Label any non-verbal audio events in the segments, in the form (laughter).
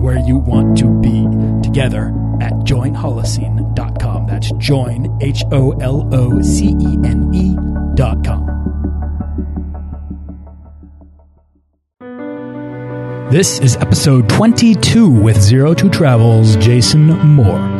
where you want to be together at joinholocene.com. That's join, H O L O C E N E.com. This is episode 22 with Zero to Travel's Jason Moore.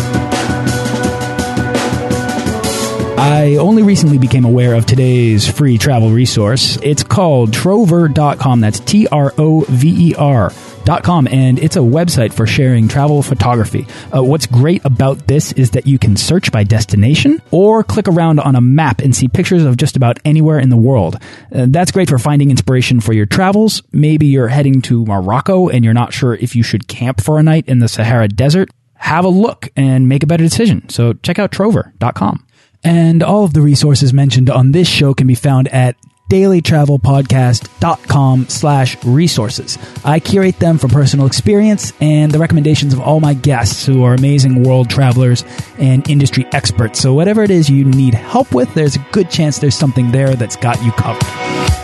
I only recently became aware of today's free travel resource. It's called trover.com. That's T R O V E R. Dot com, and it's a website for sharing travel photography. Uh, what's great about this is that you can search by destination or click around on a map and see pictures of just about anywhere in the world. Uh, that's great for finding inspiration for your travels. Maybe you're heading to Morocco and you're not sure if you should camp for a night in the Sahara Desert. Have a look and make a better decision. So check out trover.com. And all of the resources mentioned on this show can be found at dailytravelpodcast.com slash resources. I curate them from personal experience and the recommendations of all my guests who are amazing world travelers and industry experts. So whatever it is you need help with, there's a good chance there's something there that's got you covered.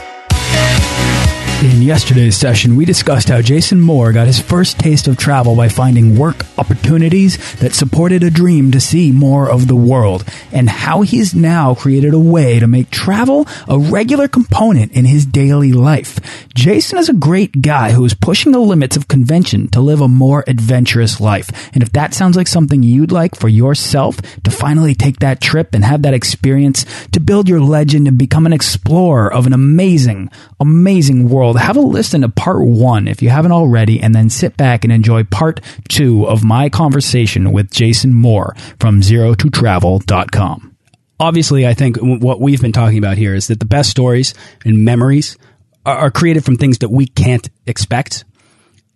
In yesterday's session, we discussed how Jason Moore got his first taste of travel by finding work opportunities that supported a dream to see more of the world, and how he's now created a way to make travel a regular component in his daily life. Jason is a great guy who is pushing the limits of convention to live a more adventurous life. And if that sounds like something you'd like for yourself to finally take that trip and have that experience to build your legend and become an explorer of an amazing, amazing world, have a listen to part one if you haven't already, and then sit back and enjoy part two of my conversation with Jason Moore from zerototravel.com. Obviously, I think what we've been talking about here is that the best stories and memories are, created from things that we can't expect.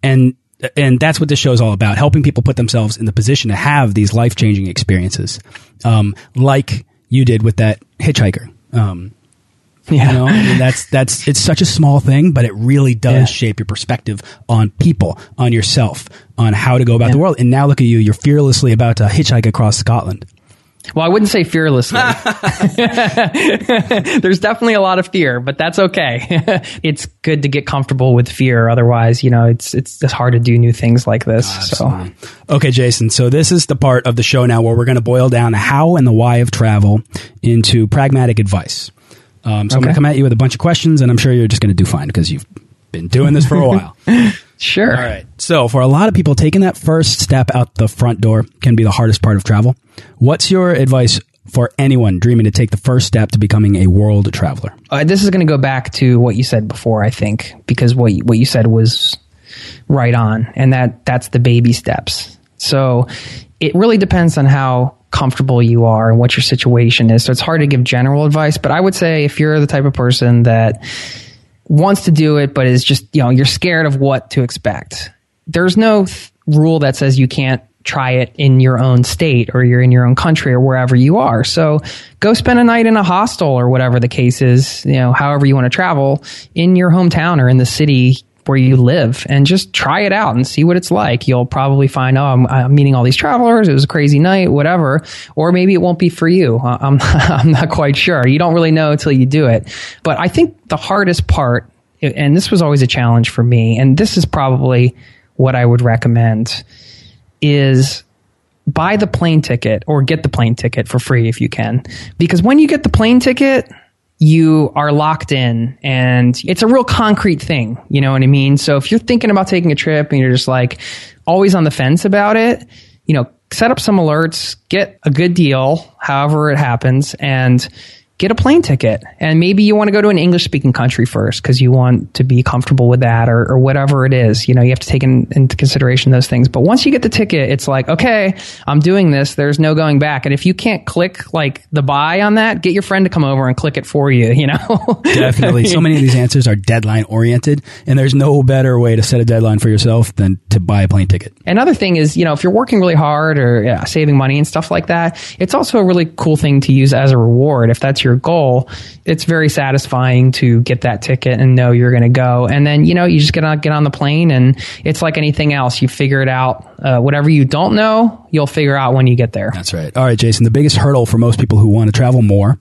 And and that's what this show is all about helping people put themselves in the position to have these life changing experiences, um, like you did with that hitchhiker. Um, yeah. You know, I mean, that's that's it's such a small thing, but it really does yeah. shape your perspective on people, on yourself, on how to go about yeah. the world. And now look at you, you're fearlessly about to hitchhike across Scotland. Well, I wouldn't say fearlessly. (laughs) There's definitely a lot of fear, but that's okay. (laughs) it's good to get comfortable with fear. Otherwise, you know, it's it's just hard to do new things like this. so, okay, Jason. So this is the part of the show now where we're going to boil down the how and the why of travel into pragmatic advice. Um, so okay. I'm going to come at you with a bunch of questions, and I'm sure you're just going to do fine because you've been doing this for a while. (laughs) Sure. All right. So, for a lot of people, taking that first step out the front door can be the hardest part of travel. What's your advice for anyone dreaming to take the first step to becoming a world traveler? Uh, this is going to go back to what you said before, I think, because what you, what you said was right on, and that that's the baby steps. So, it really depends on how comfortable you are and what your situation is. So it's hard to give general advice, but I would say if you're the type of person that wants to do it, but is just, you know, you're scared of what to expect. There's no th- rule that says you can't try it in your own state or you're in your own country or wherever you are. So go spend a night in a hostel or whatever the case is, you know, however you want to travel in your hometown or in the city where you live and just try it out and see what it's like. You'll probably find, oh, I'm, I'm, meeting all these travelers. It was a crazy night, whatever. Or maybe it won't be for you. I'm, (laughs) I'm not quite sure. You don't really know until you do it. But I think the hardest part, and this was always a challenge for me, and this is probably what I would recommend, is buy the plane ticket or get the plane ticket for free if you can. Because when you get the plane ticket, you are locked in and it's a real concrete thing. You know what I mean? So if you're thinking about taking a trip and you're just like always on the fence about it, you know, set up some alerts, get a good deal, however it happens, and get a plane ticket. And maybe you want to go to an English speaking country first because you want to be comfortable with that or, or whatever it is. You know, you have to take in, into consideration those things. But once you get the ticket, it's like, okay, I'm doing this. There's no going back. And if you can't click like the buy on that, get your friend to come over and click it for you, (laughs) you know? Definitely. so many of these answers are deadline oriented, and there's no better way to set a deadline for yourself than to buy a plane ticket. Another thing is, you know, if you're working really hard or yeah, saving money and stuff like that, it's also a really cool thing to use as a reward. If that's your goal, it's very satisfying to get that ticket and know you're going to go. And then, you know, you just get on, get on the plane and it's like anything else. You figure it out. Uh, whatever you don't know, you'll figure out when you get there. That's right. All right, Jason, the biggest hurdle for most people who want to travel more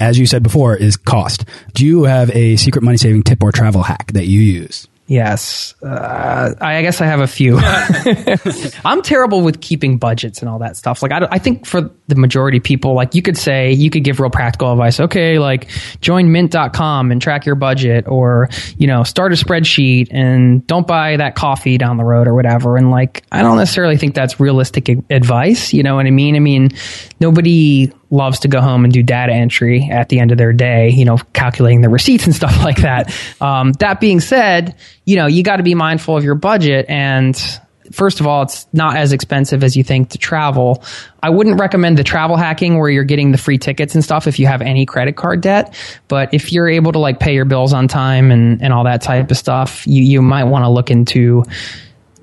as you said before, is cost. Do you have a secret money saving tip or travel hack that you use? Yes, uh, I guess I have a few. (laughs) I'm terrible with keeping budgets and all that stuff. Like, I, I, think for the majority people, like you could say, you could give real practical advice. Okay, like join mint.com and track your budget or, you know, start a spreadsheet and don't buy that coffee down the road or whatever. And like, I don't necessarily think that's realistic advice. You know what I mean? I mean, nobody loves to go home and do data entry at the end of their day, you know, calculating the receipts and (laughs) stuff like that. Um, that being said, you know, you got to be mindful of your budget. And first of all, it's not as expensive as you think to travel. I wouldn't recommend the travel hacking where you're getting the free tickets and stuff if you have any credit card debt. But if you're able to like pay your bills on time and, and all that type of stuff, you, you might want to look into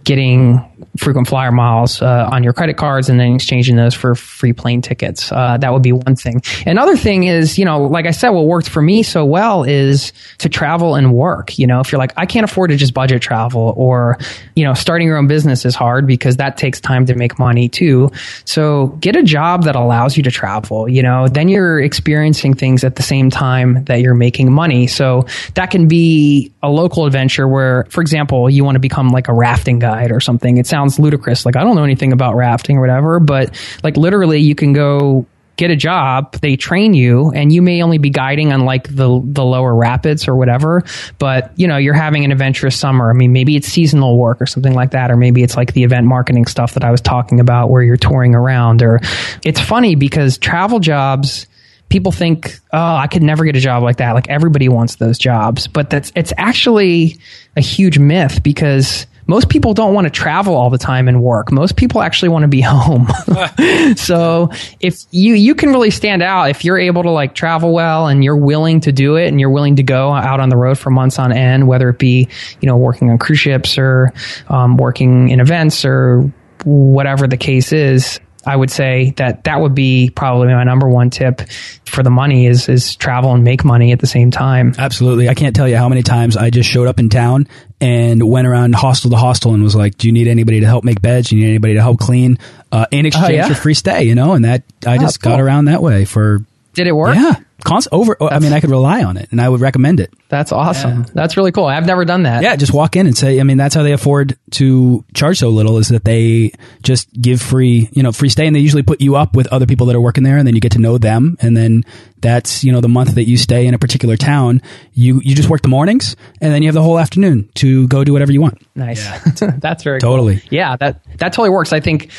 getting frequent flyer miles uh, on your credit cards and then exchanging those for free plane tickets. Uh, that would be one thing. Another thing is, you know, like I said, what worked for me so well is to travel and work. You know, if you're like, I can't afford to just budget travel or, you know, starting your own business is hard because that takes time to make money too. So get a job that allows you to travel, you know, then you're experiencing things at the same time that you're making money. So that can be a local adventure where, for example, you want to become like a rafting guide or something. It sounds ludicrous. Like I don't know anything about rafting or whatever, but like literally you can go get a job, they train you, and you may only be guiding on like the the lower rapids or whatever. But you know, you're having an adventurous summer. I mean, maybe it's seasonal work or something like that, or maybe it's like the event marketing stuff that I was talking about, where you're touring around. Or it's funny because travel jobs. People think, oh, I could never get a job like that. Like everybody wants those jobs, but that's it's actually a huge myth because most people don't want to travel all the time and work. Most people actually want to be (laughs) home. (laughs) so if you, you can really stand out if you're able to like travel well and you're willing to do it and you're willing to go out on the road for months on end, whether it be, you know, working on cruise ships or um, working in events or whatever the case is. I would say that that would be probably my number one tip for the money is is travel and make money at the same time. Absolutely. I can't tell you how many times I just showed up in town and went around hostel to hostel and was like, "Do you need anybody to help make beds? Do you need anybody to help clean?" Uh, in exchange oh, yeah? for free stay, you know, and that I oh, just cool. got around that way for. Did it work? Yeah, Const- over. That's, I mean, I could rely on it, and I would recommend it. That's awesome. Yeah. That's really cool. I've never done that. Yeah, just walk in and say. I mean, that's how they afford to charge so little is that they just give free, you know, free stay, and they usually put you up with other people that are working there, and then you get to know them, and then that's you know the month that you stay in a particular town. You you just work the mornings, and then you have the whole afternoon to go do whatever you want. Nice. Yeah. (laughs) that's very totally. Cool. Yeah, that that totally works. I think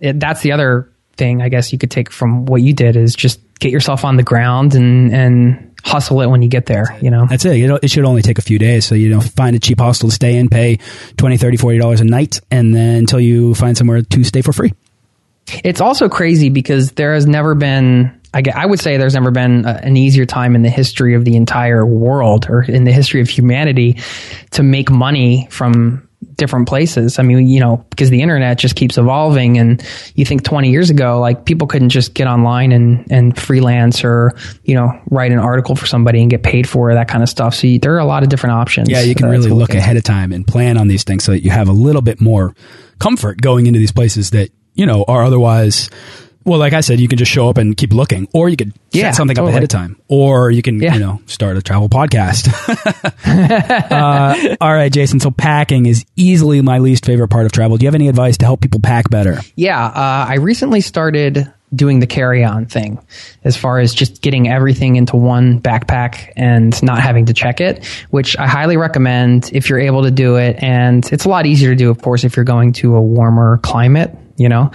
it, that's the other thing I guess you could take from what you did is just get yourself on the ground and and hustle it when you get there you know? That's it. You know it should only take a few days. So you know find a cheap hostel to stay in pay 20 30 40 dollars a night and then until you find somewhere to stay for free. It's also crazy because there has never been I, I would say there's never been a, an easier time in the history of the entire world or in the history of humanity to make money from different places. I mean, you know, because the internet just keeps evolving and you think 20 years ago, like people couldn't just get online and, and freelance or, you know, write an article for somebody and get paid for that kind of stuff. So you, there are a lot of different options. Yeah, you can really look ahead of time and plan on these things so that you have a little bit more comfort going into these places that, you know, are otherwise well, like I said, you can just show up and keep looking, or you could set yeah, something totally. up ahead of time, or you can, yeah. you know, start a travel podcast. (laughs) (laughs) uh, all right, Jason. So packing is easily my least favorite part of travel. Do you have any advice to help people pack better? Yeah, uh, I recently started doing the carry-on thing as far as just getting everything into one backpack and not having to check it which i highly recommend if you're able to do it and it's a lot easier to do of course if you're going to a warmer climate you know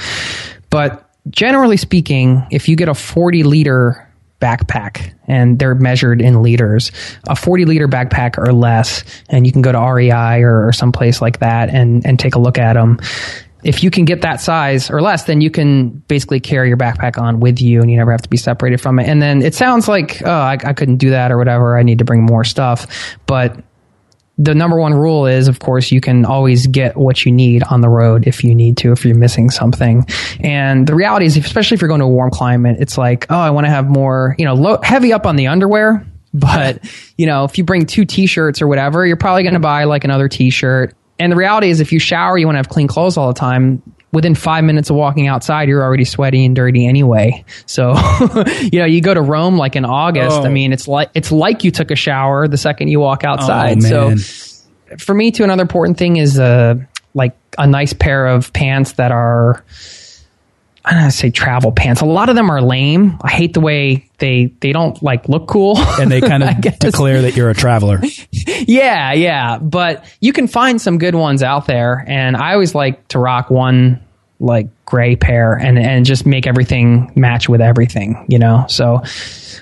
but generally speaking, if you get a 40 liter backpack and they're measured in liters. A 40 liter backpack or less, and you can go to REI or, or someplace like that and, and take a look at them. If you can get that size or less, then you can basically carry your backpack on with you and you never have to be separated from it. And then it sounds like, oh, I, I couldn't do that or whatever. I need to bring more stuff. But the number one rule is, of course, you can always get what you need on the road if you need to, if you're missing something. And the reality is, especially if you're going to a warm climate, it's like, oh, I want to have more, you know, low, heavy up on the underwear. (laughs) But, you know, if you bring two t-shirts or whatever, you're probably going to buy like another t-shirt. And the reality is, if you shower, you want to have clean clothes all the time within five minutes of walking outside, you're already sweaty and dirty anyway. So, (laughs) you know, you go to Rome like in August. Oh. I mean, it's like it's like you took a shower the second you walk outside. Oh, so, for me, too, another important thing is uh, like a nice pair of pants that are. I don't know, say travel pants. A lot of them are lame. I hate the way they they don't like look cool. and they kind (laughs) of declare that you're a traveler. (laughs) Yeah, yeah. But you can find some good ones out there. And I always like to rock one like gray pair and, and just make everything match with everything, you know? So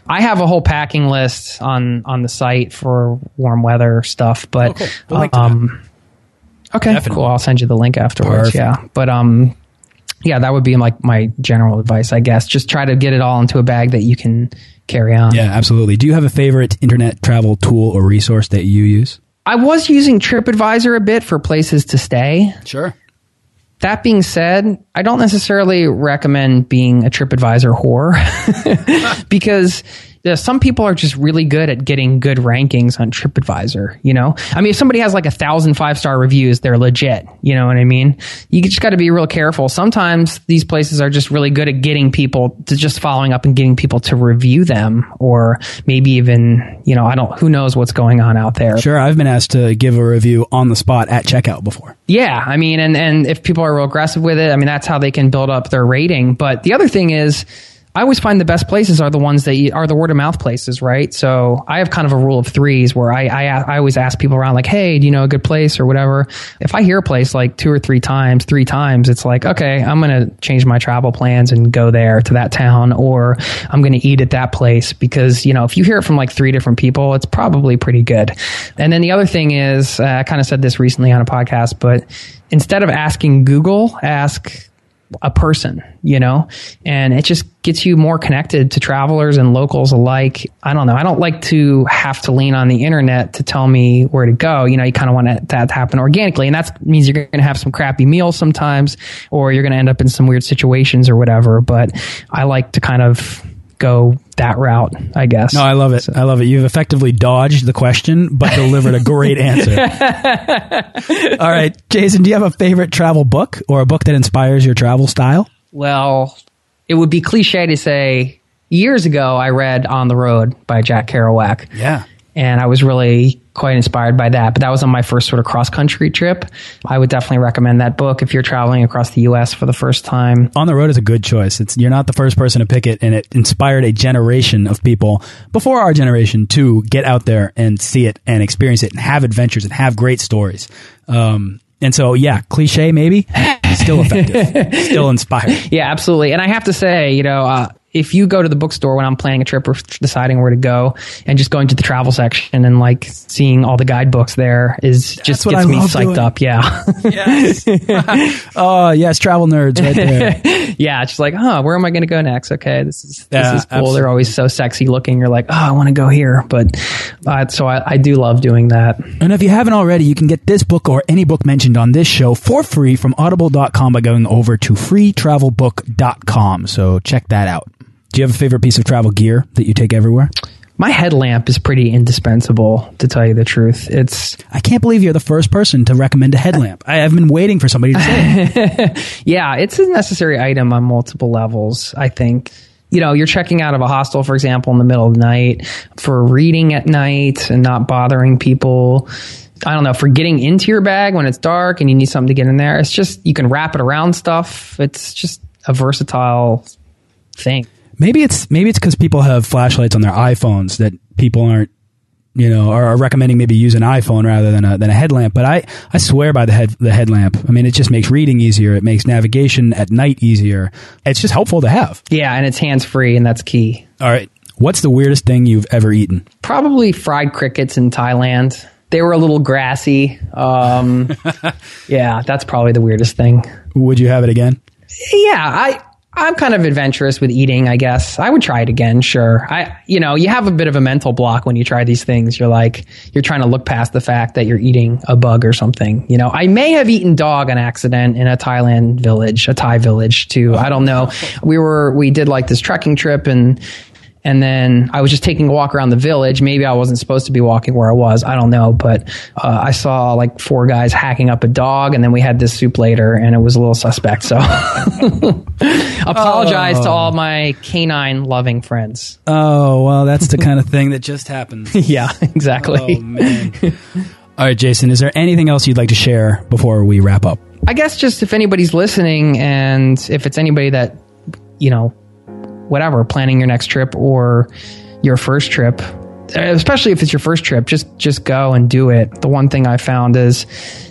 I have a whole packing list on, on the site for warm weather stuff, but, Oh, cool. We'll link um, okay, Definitely. cool. I'll send you the link afterwards. Perfect. Yeah. But, um, yeah, that would be like my general advice, I guess. Just try to get it all into a bag that you can carry on. Yeah, absolutely. Do you have a favorite internet travel tool or resource that you use? I was using TripAdvisor a bit for places to stay. Sure. That being said, I don't necessarily recommend being a TripAdvisor whore (laughs) because yeah, some people are just really good at getting good rankings on TripAdvisor. You know, I mean, if somebody has like a thousand five star reviews, they're legit. You know what I mean? You just got to be real careful. Sometimes these places are just really good at getting people to just following up and getting people to review them, or maybe even you know, I don't. Who knows what's going on out there? Sure. I've been asked to give a review on the spot at checkout before. Yeah, I mean, and and if people are real aggressive with it, I mean, that's how they can build up their rating. But the other thing is, I always find the best places are the ones that are the word of mouth places, right? So I have kind of a rule of threes where I, I I always ask people around like, hey, do you know a good place or whatever? If I hear a place like two or three times, three times, it's like, okay, I'm gonna change my travel plans and go there to that town, or I'm gonna eat at that place because you know if you hear it from like three different people, it's probably pretty good. And then the other thing is, uh, I kind of said this recently on a podcast, but instead of asking Google, ask a person, you know, and it just gets you more connected to travelers and locals alike. I don't know. I don't like to have to lean on the internet to tell me where to go. You know, you kind of want that to happen organically, and that means you're going to have some crappy meals sometimes, or you're going to end up in some weird situations or whatever. But I like to kind of go that route, I guess. No, I love it. I love it. You've effectively dodged the question, but (laughs) delivered a great answer. (laughs) All right, Jason, do you have a favorite travel book or a book that inspires your travel style? Well, it would be cliche to say years ago I read On the Road by Jack Kerouac. Yeah. And I was really quite inspired by that. But that was on my first sort of cross country trip. I would definitely recommend that book if you're traveling across the U.S. for the first time. On the Road is a good choice. It's you're not the first person to pick it, and it inspired a generation of people before our generation to get out there and see it and experience it and have adventures and have great stories. Um, and so, yeah, cliche maybe, still effective, (laughs) still inspired. Yeah, absolutely. And I have to say, you know, uh, if you go to the bookstore when I'm planning a trip or deciding where to go, and just going to the travel section and like seeing all the guidebooks there is just what gets I me love psyched doing. up. Yeah, Yes. (laughs) (laughs) oh, yes, travel nerds right there. (laughs) yeah. It's just like, oh, where am I going to go next? Okay, this is this Yeah, is cool. absolutely. They're always so sexy looking. You're like, oh, I want to go here. But uh, so I, I do love doing that. And if you haven't already, you can get this book or any book mentioned on this show for free from audible.com by going over to freetravelbook.com. So check that out. Do you have a favorite piece of travel gear that you take everywhere? My headlamp is pretty indispensable, to tell you the truth. It's I can't believe you're the first person to recommend a headlamp. I have been waiting for somebody to say it. (laughs) yeah, it's a necessary item on multiple levels, I think. You know, you're checking out of a hostel, for example, in the middle of the night for reading at night and not bothering people. I don't know, for getting into your bag when it's dark and you need something to get in there. It's just, you can wrap it around stuff. It's just a versatile thing. Maybe it's maybe it's because people have flashlights on their iPhones that people aren't, you know, are, are recommending maybe use an iPhone rather than a than a headlamp. But I I swear by the head the headlamp. I mean, it just makes reading easier. It makes navigation at night easier. It's just helpful to have. Yeah, and it's hands free, and that's key. All right. What's the weirdest thing you've ever eaten? Probably fried crickets in Thailand. They were a little grassy. Um, (laughs) yeah, that's probably the weirdest thing. Would you have it again? Yeah, I I'm kind of adventurous with eating, I guess. I would try it again, sure. I you know, you have a bit of a mental block when you try these things. You're like you're trying to look past the fact that you're eating a bug or something. You know, I may have eaten dog on accident in a Thailand village, a Thai village too. I don't know. We were we did like this trekking trip and and then I was just taking a walk around the village. Maybe I wasn't supposed to be walking where I was. I don't know. But uh, I saw like four guys hacking up a dog. And then we had this soup later and it was a little suspect. So (laughs) apologize Oh. to all my canine loving friends. Oh, well, that's the kind of thing that just happens. (laughs) yeah, exactly. Oh, man. All right, Jason, is there anything else you'd like to share before we wrap up? I guess just if anybody's listening and if it's anybody that, you know, whatever, planning your next trip or your first trip, especially if it's your first trip, just just go and do it. The one thing I found is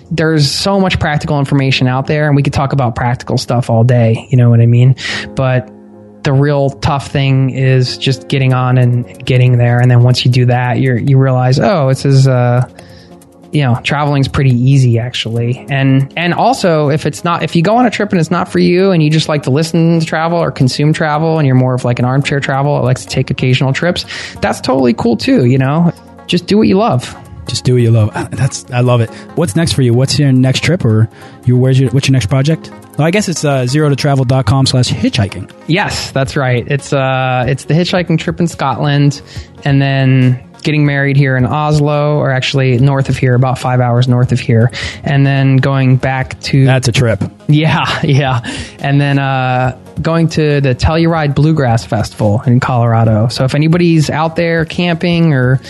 there's so much practical information out there and we could talk about practical stuff all day, you know what I mean? But the real tough thing is just getting on and getting there and then once you do that, you you realize, "Oh, this is uh you know traveling's pretty easy actually and and also if it's not if you go on a trip and it's not for you and you just like to listen to travel or consume travel and you're more of like an armchair travel that likes to take occasional trips that's totally cool too you know just do what you love Just do what you love. That's I love it. What's next for you? What's your next trip or your where's your what's your next project? Well, I guess it's uh, zero to travel.com slash hitchhiking. yes that's right it's uh it's the hitchhiking trip in scotland and then getting married here in oslo or actually north of here about five hours north of here and then going back to That's a trip. Yeah, (laughs) yeah. And then uh, going to the Telluride Bluegrass Festival in Colorado. So if anybody's out there camping or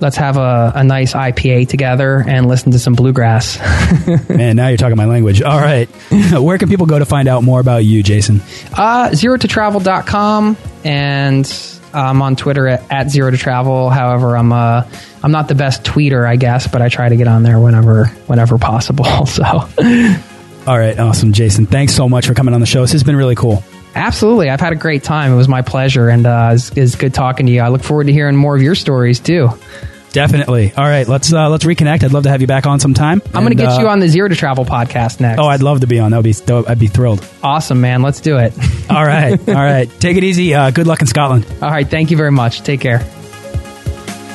let's have a, a nice IPA together and listen to some bluegrass. (laughs) Man, now you're talking my language. All right. (laughs) Where can people go to find out more about you, Jason? uh, zero to travel.com and I'm on Twitter at, at zero to travel. However, I'm uh, I'm not the best tweeter, I guess, but I try to get on there whenever whenever possible. (laughs) So All right. Awesome, Jason. Thanks so much for coming on the show. This has been really cool. Absolutely. I've had a great time. It was my pleasure, and uh, it's, it's good talking to you. I look forward to hearing more of your stories too. Definitely. All right. Let's uh, let's reconnect. I'd love to have you back on sometime. I'm going to get you on the Zero to Travel podcast next. Oh, I'd love to be on. That would be. I'd be thrilled. awesome, man. Let's do it. All right. All (laughs) right. Take it easy. Uh, good luck in Scotland. All right. Thank you very much. Take care.